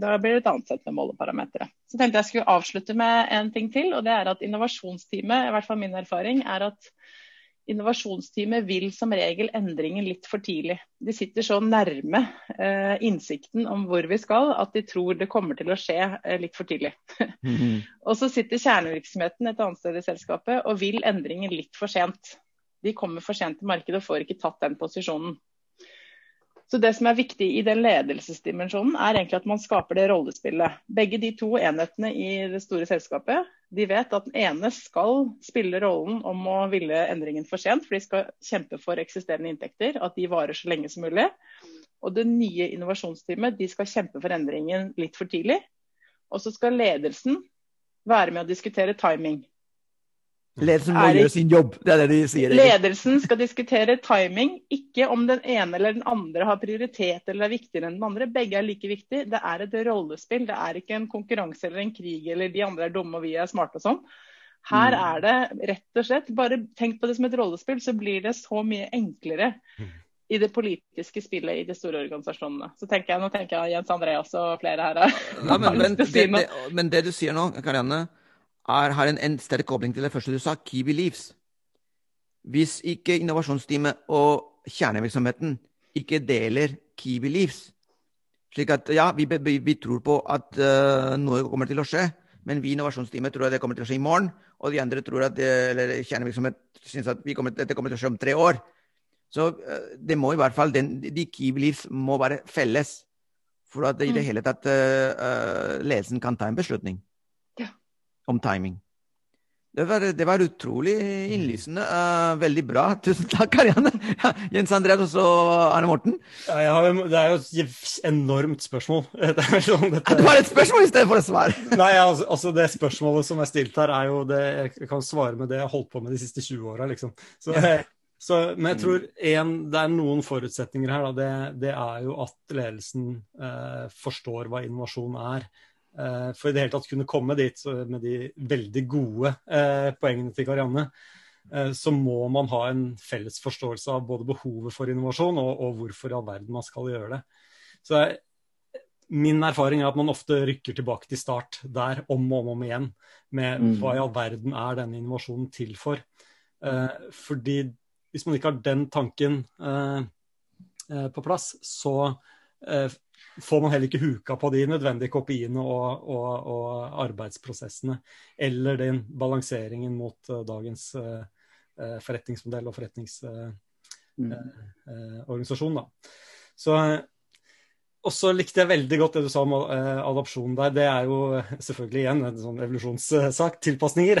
da blir det et annet sett med måleparametere. Så tenkte jeg skulle avslutte med en ting til, og det er at innovasjonsteamet, i hvert fall min erfaring, er at innovasjonsteamet vil som regel endringen litt for tidlig. De sitter så nærme eh, innsikten om hvor vi skal at de tror det kommer til å skje eh, litt for tidlig. Mm -hmm. og så sitter kjernevirksomheten et annet sted i selskapet og vil endringen litt for sent de kommer for sent til markedet og får ikke tatt den posisjonen. Så Det som er viktig i den ledelsesdimensjonen, er egentlig at man skaper det rollespillet. Begge de to enhetene i det store selskapet de vet at den ene skal spille rollen om å ville endringen for sent, for de skal kjempe for eksisterende inntekter, at de varer så lenge som mulig. Og det nye innovasjonsteamet de skal kjempe for endringen litt for tidlig. Og så skal ledelsen være med å diskutere timing. Ledelsen må gjøre sin jobb, det er det de sier. Ledelsen skal diskutere timing, ikke om den ene eller den andre har prioritet eller er viktigere enn den andre. Begge er like viktig. Det er et rollespill, det er ikke en konkurranse eller en krig eller de andre er dumme og vi er smarte og sånn. Her mm. er det rett og slett Bare tenk på det som et rollespill, så blir det så mye enklere mm. i det politiske spillet i de store organisasjonene. Så tenker jeg, Nå tenker jeg Jens Andreas og flere her. Ja, men, men, det, det, men det du sier nå, Karianne er, har en, en sterk kobling til det første du sa, key beliefs. Hvis ikke innovasjonsteamet og kjernevirksomheten ikke deler key beliefs, slik at ja, vi, vi, vi tror på at uh, noe kommer til å skje, men vi i innovasjonsteamet tror at det kommer til å skje i morgen, og de andre tror at det, eller kjernevirksomhet syns at kommer, dette kommer til å skje om tre år. Så uh, det må i hvert fall, den, de key beliefs må være felles for at det i det mm. hele tatt uh, ledelsen kan ta en beslutning om timing. Det var, det var utrolig innlysende. Uh, veldig bra. Tusen takk, Karianne. Jens Andreas og Arne Morten. Ja, har, det er jo et enormt spørsmål. Det sånn, dette... Du har et spørsmål i stedet for et svar! Nei, altså, altså, Det spørsmålet som er stilt her, er jo det jeg kan svare med det jeg har holdt på med de siste 20 åra. Liksom. Så, så, men jeg tror en, det er noen forutsetninger her. Da. Det, det er jo at ledelsen eh, forstår hva innovasjon er. Eh, for i det hele tatt kunne komme dit med de veldig gode eh, poengene til Karianne, eh, så må man ha en felles forståelse av både behovet for innovasjon og, og hvorfor i all verden man skal gjøre det. Så Min erfaring er at man ofte rykker tilbake til start der om og om, igjen med mm. hva i all verden er denne innovasjonen til for. fordi hvis man ikke har den tanken på plass, så får man heller ikke huka på de nødvendige kopiene og, og, og arbeidsprosessene. Eller den balanseringen mot uh, dagens uh, forretningsmodell og forretningsorganisasjon. Mm. Så og så likte jeg veldig godt det du sa om uh, adopsjon der. Det er jo selvfølgelig igjen en sånn evolusjonssak. Tilpasninger.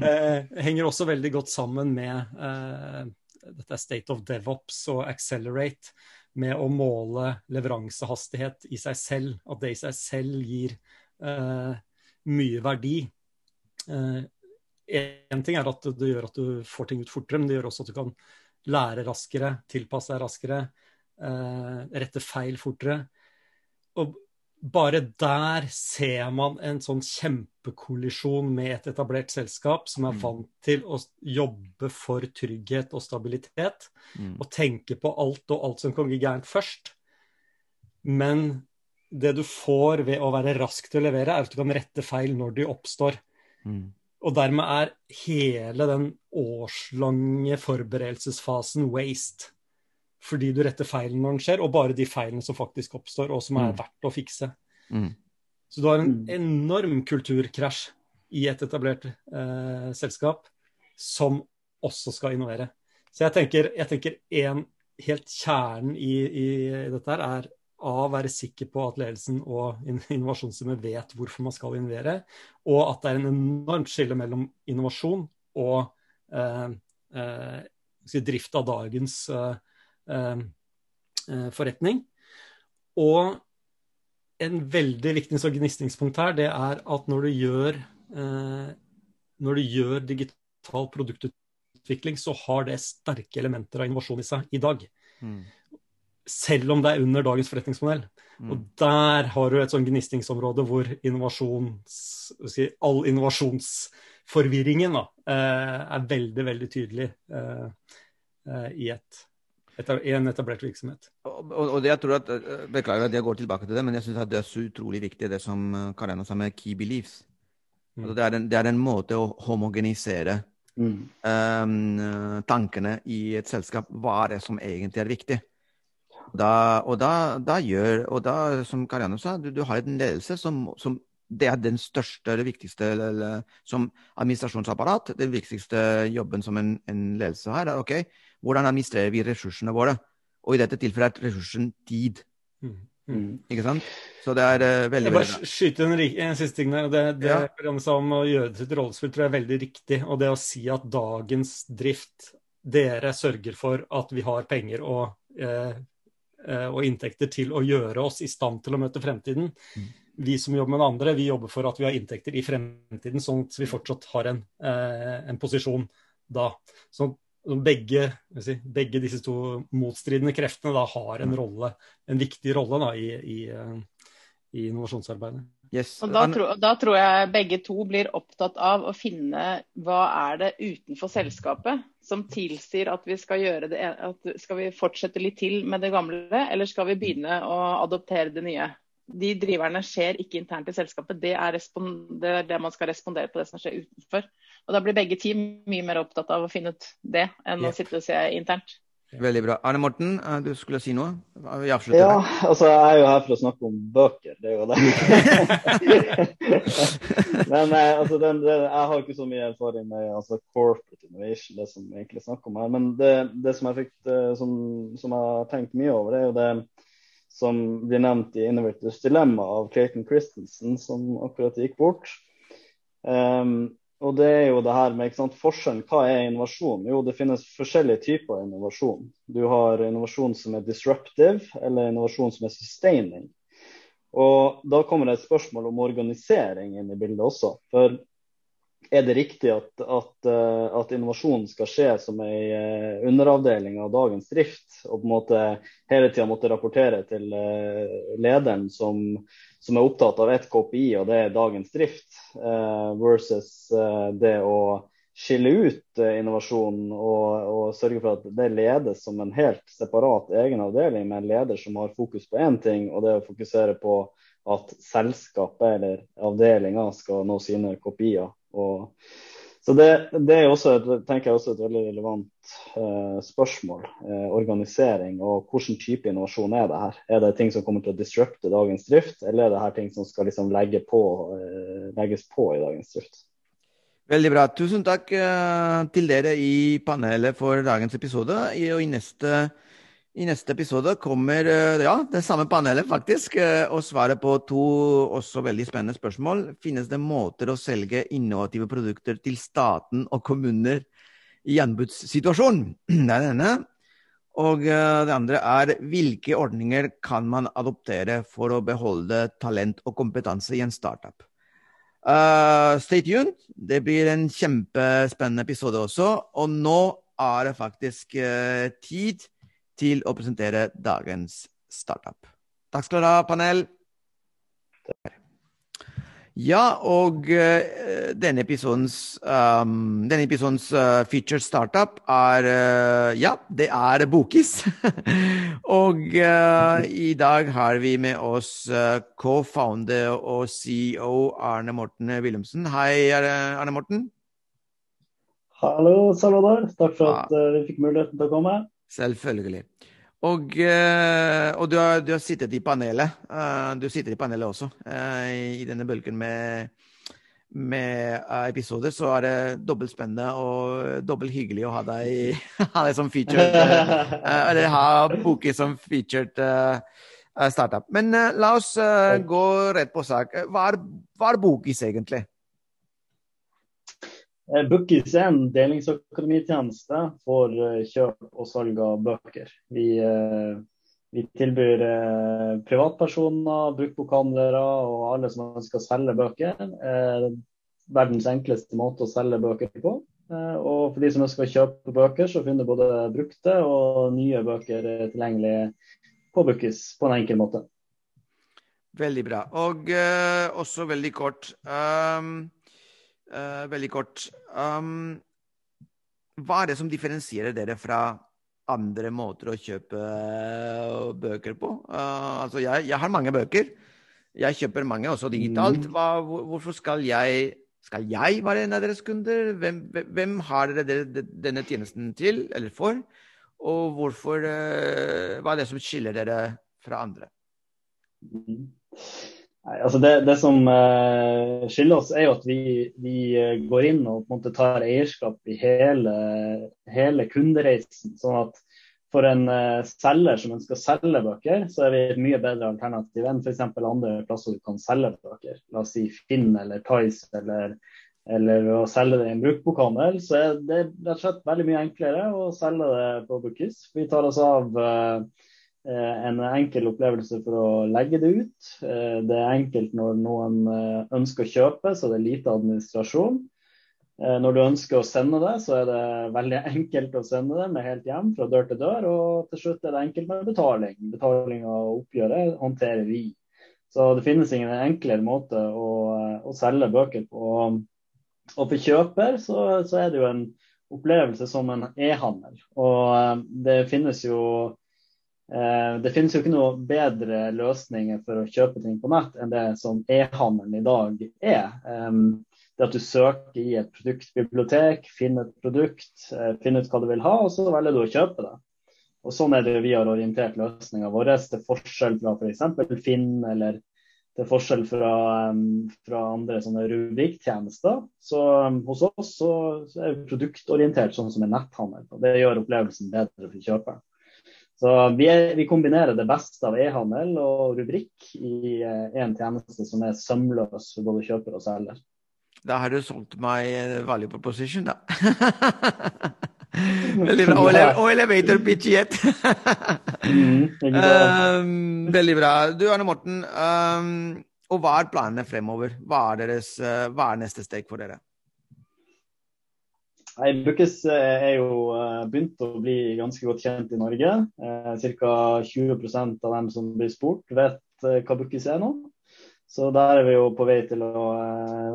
uh, henger også veldig godt sammen med uh, dette State of DevOps og Accelerate med å måle leveransehastighet i seg selv. At det i seg selv gir uh, mye verdi. Én uh, ting er at det gjør at du får ting ut fortere, men det gjør også at du kan lære raskere, tilpasse deg raskere, uh, rette feil fortere. Og bare der ser man en sånn kjempekollisjon med et etablert selskap som er mm. vant til å jobbe for trygghet og stabilitet, mm. og tenke på alt og alt som kan gå gærent først. Men det du får ved å være rask til å levere, er at du kan rette feil når de oppstår. Mm. Og dermed er hele den årslange forberedelsesfasen waste. Fordi du retter feilen når den skjer, og bare de feilene som faktisk oppstår, og som er Mm. verdt å fikse. Mm. Så du har en Mm. enorm kulturkrasj i et etablert eh, selskap som også skal innovere. Så jeg tenker, jeg tenker en helt kjernen i, i dette her er A, være sikker på at ledelsen og in- innovasjonsteamet vet hvorfor man skal innovere, og at det er en enormt skille mellom innovasjon og eh, eh, drift av dagens eh, forretning. Og en veldig viktig så gnisningspunkt her, det er at når du gjør, eh, når du gjør digital produktutvikling, så har det sterke elementer av innovasjon i seg i dag. Mm. Selv om det er under dagens forretningsmodell. Mm. Og der har du et sånn gnistingsområde hvor innovasjons, si, all innovasjonsforvirringen da, eh, er veldig, veldig tydelig eh, eh, i, et, en etablert virksomhet. Og, og, og det jeg tror at, eh, Beklager at jeg går tilbake til det, men jeg syns det er så utrolig viktig det som eh, sa med key beliefs. Mm. Altså det, er en, det er en måte å homogenisere Mm. um, tankene i et selskap. Hva er det som egentlig er viktig? Da, og da, da gjør Og da, som Karianne sa, du, du har en ledelse som, som det er den største, det viktigste eller, eller, som administrasjonsapparat. Den viktigste jobben som en, en ledelse har, er ok, hvordan administrerer vi ressursene våre? Og i dette tilfellet er ressursen tid. Mm. Mm. Ikke sant? Så det er uh, veldig, Jeg bare skyter en, en siste ting der. Det, det Ja. Karianne om å gjøre det til et rollespill, tror jeg er veldig riktig. Og det å si at dagens drift, dere sørger for at vi har penger og, eh, eh, og inntekter til å gjøre oss i stand til å møte fremtiden. Mm. Vi som jobber med andre, vi jobber for at vi har inntekter i fremtiden, sånn at vi fortsatt har en, eh, en posisjon da. Sånn at begge, si, begge disse to motstridende kreftene da har en rolle, en viktig rolle da, i, i, eh, i innovasjonsarbeidet. Yes. Og da, tro, da tror jeg begge to blir opptatt av å finne hva er det utenfor selskapet som tilsier at vi skal gjøre det at Skal vi fortsette litt til med det gamle, eller skal vi begynne å adoptere det nye? De driverne skjer ikke internt i selskapet. Det er, det er det man skal respondere på det som skjer utenfor. Og Da blir begge team mye mer opptatt av å finne ut det, enn å sitte og se internt. Veldig bra. Arne Morten, eh, du skulle si noe? Vi avslutter Ja, altså jeg er jo her for å snakke om bøker, det er jo det. Men eh, altså, den, den, jeg har ikke så mye erfaring med altså, corporate innovation, det som egentlig egentlig snakker om her. Men det, det som jeg fikk, eh, som, som jeg har tenkt mye over, det er jo det som blir nevnt i 'Innovators Dilemma' av Clayton Christensen, som akkurat gikk bort. Um, og det er jo det her med sant, forskjellen. Hva er innovasjon? Jo, det finnes forskjellige typer innovasjon. Du har innovasjon som er disruptive, eller innovasjon som er sustaining. Og da kommer det et spørsmål om organisering inn i bildet også. For er det riktig at, at, eh, at innovasjon skal skje som ei eh, underavdeling av dagens drift, og på en måte hele tida måtte rapportere til eh, lederen som, som er opptatt av ett KPI, og det er dagens drift, versus det å skille ut innovasjonen innovasjon og, og sørge for at det ledes som en helt separat egen avdeling med en leder som har fokus på én ting, og det å fokusere på at selskapet eller avdelinga skal nå sine kopier. Og, så det, det er også et, tenker jeg også et veldig relevant eh, spørsmål. Eh, organisering og hvilken type innovasjon er det her? Er det ting som kommer til å disrupte dagens drift, eller er det her ting som skal liksom legge på, eh, legges på i dagens drift? Veldig bra. Tusen takk eh, til dere i panelet for dagens episode. Og i neste, i neste episode kommer eh, ja, det samme panelet faktisk eh, og svaret på to også veldig spennende spørsmål. Finnes det måter å selge innovative produkter til staten og kommuner i anbudssituasjonen? Det er det ene. Og eh, det andre er hvilke ordninger kan man adoptere for å beholde talent og kompetanse i en startup? Uh, stay tuned. Det blir en kjempespennende episode også. Og nå er det faktisk uh, tid til å presentere dagens startup. Takk skal dere ha, panel. Ja, og uh, denne episodens, um, denne episodens uh, feature startup er uh, Ja, det er Bokis. og i dag har vi med oss co-founder og CEO Arne Morten Willumsen. Hei, Arne Morten. Hallo, Salvador. Takk for at vi fikk muligheten til å komme. Selvfølgelig. Og, eh, og du, har, du, har, sittet i panelet. Uh, du sitter i panelet også uh, i denne bølgen med, med episoder. Så er det dobbelt spennende og dobbelt hyggelig å ha deg, ha deg som featured Eller ha Boki som featured startup. Men la oss gå rett på sak. Hva er, hva er Bokis egentlig? Eh, Bookies er en delingsøkonomitjeneste for eh, kjøp og salg av bøker. Vi, eh, vi tilbyr privatpersoner, bruktbokhandlere og alle som ønsker å selge bøker. Verdens enkleste måte å selge bøker på. Og for de som ønsker å kjøpe bøker, så finner både brukte og nye bøker tilgjengelig på Bookies på en enkel måte. Veldig bra. Og uh, også veldig kort um Uh, veldig kort. Um, hva er det som differensierer dere fra andre måter å kjøpe uh, bøker på? Uh, altså, jeg, jeg, har mange bøker. Jeg kjøper mange, også digitalt. Mm. Hva, hvor, hvorfor skal jeg, skal jeg være en av deres kunder? Hvem, hvem har dere denne tjenesten til, eller for? Og hvorfor, hva er det som skiller dere fra andre? Nei, altså det, det som uh, skiller oss, er jo at vi, vi uh, går inn og på en måte tar eierskap i hele, hele kundereisen. sånn at for en uh, selger som ønsker å selge bøker, så er vi et mye bedre alternativ enn f.eks. andre plasser du kan selge bøker. La oss si Finn eller Tice eller, eller å selge det i en bruktbokhandel. Så er det rett og slett veldig mye enklere å selge det på Bookis. Vi tar oss av Eh, en enkel opplevelse for å legge det ut. Eh, det er enkelt når noen eh, ønsker å kjøpe, så det er lite administrasjon. Når du ønsker å sende det, så er det veldig enkelt å sende det med helt hjem fra dør til dør. Og til slutt er det enkelt med betaling. Betaling og oppgjøret håndterer vi. Så det finnes ingen enklere måte å, å selge bøker på. Og for kjøper så, så, er det jo en opplevelse som en e-handel. Og det finnes jo Eh, det finnes jo ikke noe bedre løsninger for å kjøpe ting på nett enn det som e-handelen i dag er. Det at du søker i et produktbibliotek, finner et produkt, eh, finner ut hva du vil ha, og så velger du å kjøpe det. Og Sånn er det vi har orientert løsninga vår til forskjell fra f.eks. Finn eller til forskjell fra, fra andre sånne rubrikktjenester. Så hos oss så er vi produktorientert sånn som en netthandel. og Det gjør opplevelsen bedre for kjøperen. Så vi, er, vi kombinerer det beste av e-handel og rubrikk i eh, tjeneste som er sømløs for både kjøper og selger. Da har du solgt meg value proposition, da. veldig bra. Og, elevator pitch i ett. mm, um, veldig bra. Du Arne Morten, um, og hva er planene fremover? Hva er, deres, uh, hva er neste steg for dere? Nei, Bukkes eh, er jo eh, begynt å bli ganske godt kjent i Norge. Eh, Ca. 20% av dem som blir spurt, vet hva Bukkes er nå. Så der er vi jo på vei til å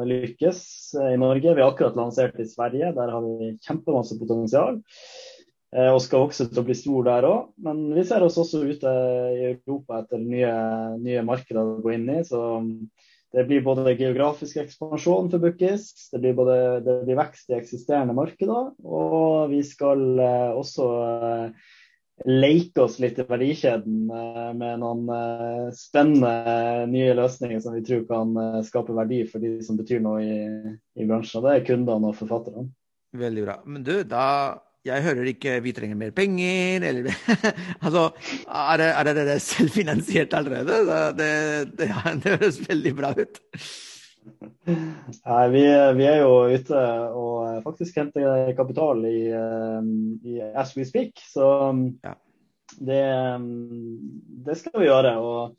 lykkes i Norge. Vi har akkurat lansert i Sverige, der har vi kjempemasse potensial. Og skal vokse til å bli stor der òg. Men vi ser oss også ute i Europa etter nye, nye markeder å gå inn i. Så det blir både geografisk ekspansjon for Bukkis, det blir, både, det blir vekst i eksisterende markeder, og vi skal eh, også eh, leke oss litt i verdikjeden eh, med noen spennende nye løsninger som vi tror kan skape verdi for de som betyr noe i, i bransjen. Det er kundene og forfatterne. Veldig bra. Men du, da jeg hører ikke vi trenger mer penger, eller Altså, er det, er det selvfinansiert allerede? Det, det, det, høres veldig bra ut. Nei, vi, vi, er jo ute og faktisk henter kapital i, i As We Speak, så ja. det, det, skal vi gjøre. og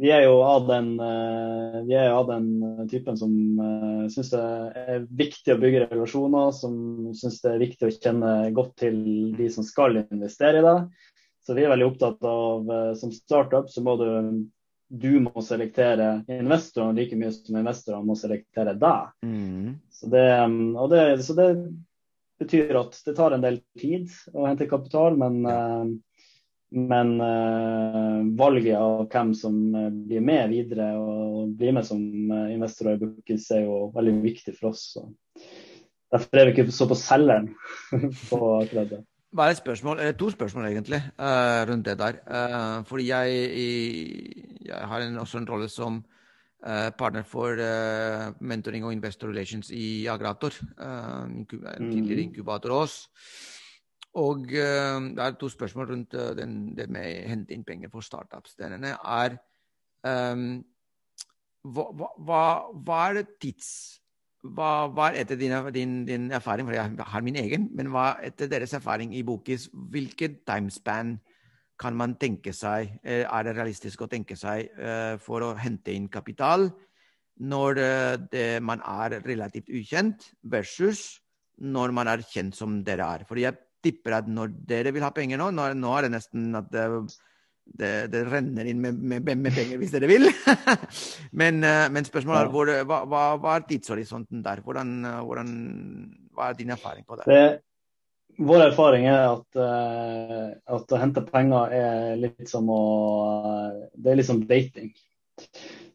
vi er jo av den, eh, er av den typen som uh, syns det er viktig å bygge relasjoner, som syns det er viktig å kjenne godt til de som skal investere i det. Så vi er veldig opptatt av uh, som startup så må du du må selektere investorene like mye som investorene må selektere deg. Mm. Så det, og det, så det betyr at det tar en del tid å hente kapital, men, eh, men uh, valget av hvem som blir med videre og blir med som investorer i Bookings, er jo veldig viktig for oss. Så. Derfor er vi ikke så på selgeren på akkurat det. Bare et spørsmål, eller to spørsmål egentlig, uh, rundt det der. Uh, fordi jeg, jeg har en, også en rolle som partner for mentoring og investor relations i Agrator. en tidligere mm. inkubator også. Og det er to spørsmål rundt den, det med å hente inn penger for startups. Den ene er um, hva, hva, hva, er tids hva, hva er etter din, din, din, erfaring, for jeg har min egen, men hva etter deres erfaring i Bokis, hvilket timespan kan man tenke seg, eh, er det realistisk å tenke seg uh, for å hente inn kapital når det, man er relativt ukjent, versus når man er kjent som dere er? For jeg tipper at når dere vil ha penger nå, nå, nå er det nesten at det, det, det, renner inn med, med, med, penger hvis dere vil. men, eh, men, spørsmålet er hvor, hva, hva, hva, er tidshorisonten der? Hvordan, eh, hvordan, hva er din erfaring på det? det vår erfaring er at, uh, at, å hente penger er litt som å Det er litt som dating.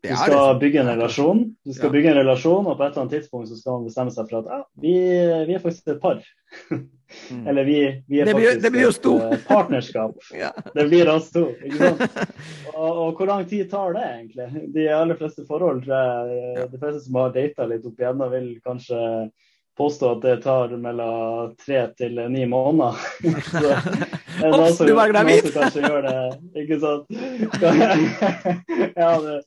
Du skal bygge en relasjon, du skal bygge en relasjon, og på et eller annet tidspunkt så skal man bestemme seg for at ja, vi, vi er faktisk et par. Mm. Eller vi, vi er det blir, faktisk det blir et uh, partnerskap. ja. Det blir oss to. ikke sant? Og, og, hvor lang tid tar det egentlig? De aller fleste forhold, tror jeg, ja. de fleste som har data litt opp igjennom, vil kanskje påstå at det tar mellom tre til ni måneder. Så, Ops, du var gravid! Kanskje gjør det, ikke sant? ja, det,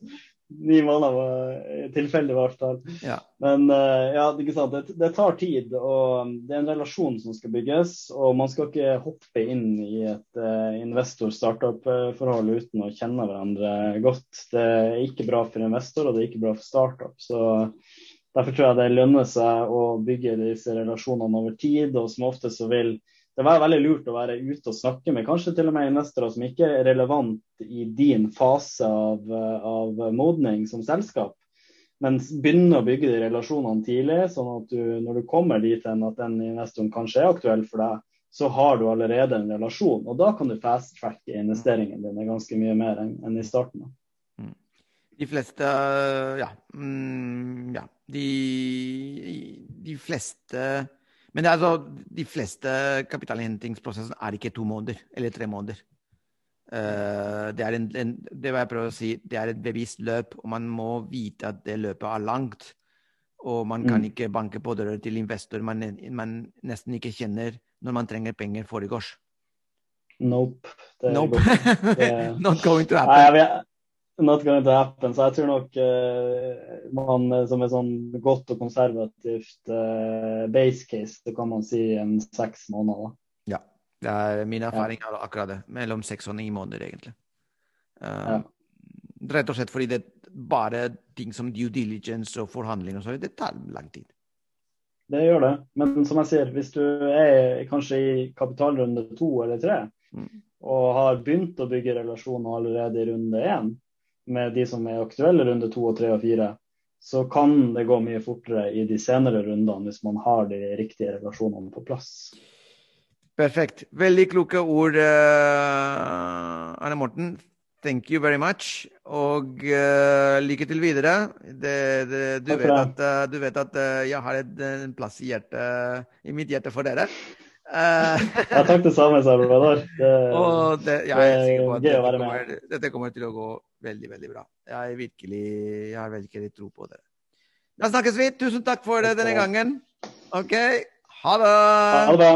ni måneder var tilfeldig, fall. Ja. Men uh, ja? Det, det, tar tid, og det er en relasjon som skal bygges. Og man skal ikke hoppe inn i et uh, investor-startup-forhold uten å kjenne hverandre godt. Det er ikke bra for investor, og det er ikke bra for startup. Så Derfor tror jeg det lønner seg å bygge disse relasjonene over tid. og som ofte så vil det være veldig lurt å være ute og snakke med kanskje til og med investorer som ikke er relevant i din fase av, av modning som selskap. Men begynne å bygge de relasjonene tidlig, sånn at du, når du kommer dit hen at den investoren kanskje er aktuell for deg, så har du allerede en relasjon. Og da kan du fast-tracke investeringen din ganske mye mer enn, enn i starten. Mm. De fleste ja, mm, ja. De, de fleste men det altså, de fleste kapitalinnhentingsprosesser er ikke to måneder eller tre måneder. Uh, det, er en, en, det jeg si, det er et bevisst løp, og man må vite at det løpet er langt. Og man kan mm. ikke banke på dører til investor man, man, nesten ikke kjenner når man trenger penger foregårs. Nope. nope. Not going to happen. Nei, not going to happen. Så jeg tror nok uh, man eh, som er sånn godt og konservativt uh, base case, så kan man si en seks måneder. Da. Ja. Det er min erfaring er akkurat det. Mellom seks og ni måneder, egentlig. Uh, ja. Rett og slett fordi det bare ting som due diligence og forhandling og sånn, det tar lang tid. Det gjør det. Men som jeg sier, hvis du er kanskje i kapitalrunde to eller tre, mm. og har begynt å bygge relasjoner allerede i runde én, med de som er aktuelle runde to og tre og fire, så kan det gå mye fortere i de senere rundene hvis man har de riktige relasjonene på plass. Perfekt. Veldig kloke ord, uh, Arne Morten. Thank you very much. Og uh, lykke til videre. Det, det, du, vet at, uh, du, vet at, jeg har en plass i, hjerte, i mitt hjerte for dere. Ja, takk det samme, Salvador. Det, det, jeg er sikker på at dette kommer, dette kommer, til å gå veldig, veldig bra. Jeg, virkelig, jeg har virkelig tro på dere. Da snakkes vi. Tusen takk for det denne gangen. OK. Ha det. Ha det.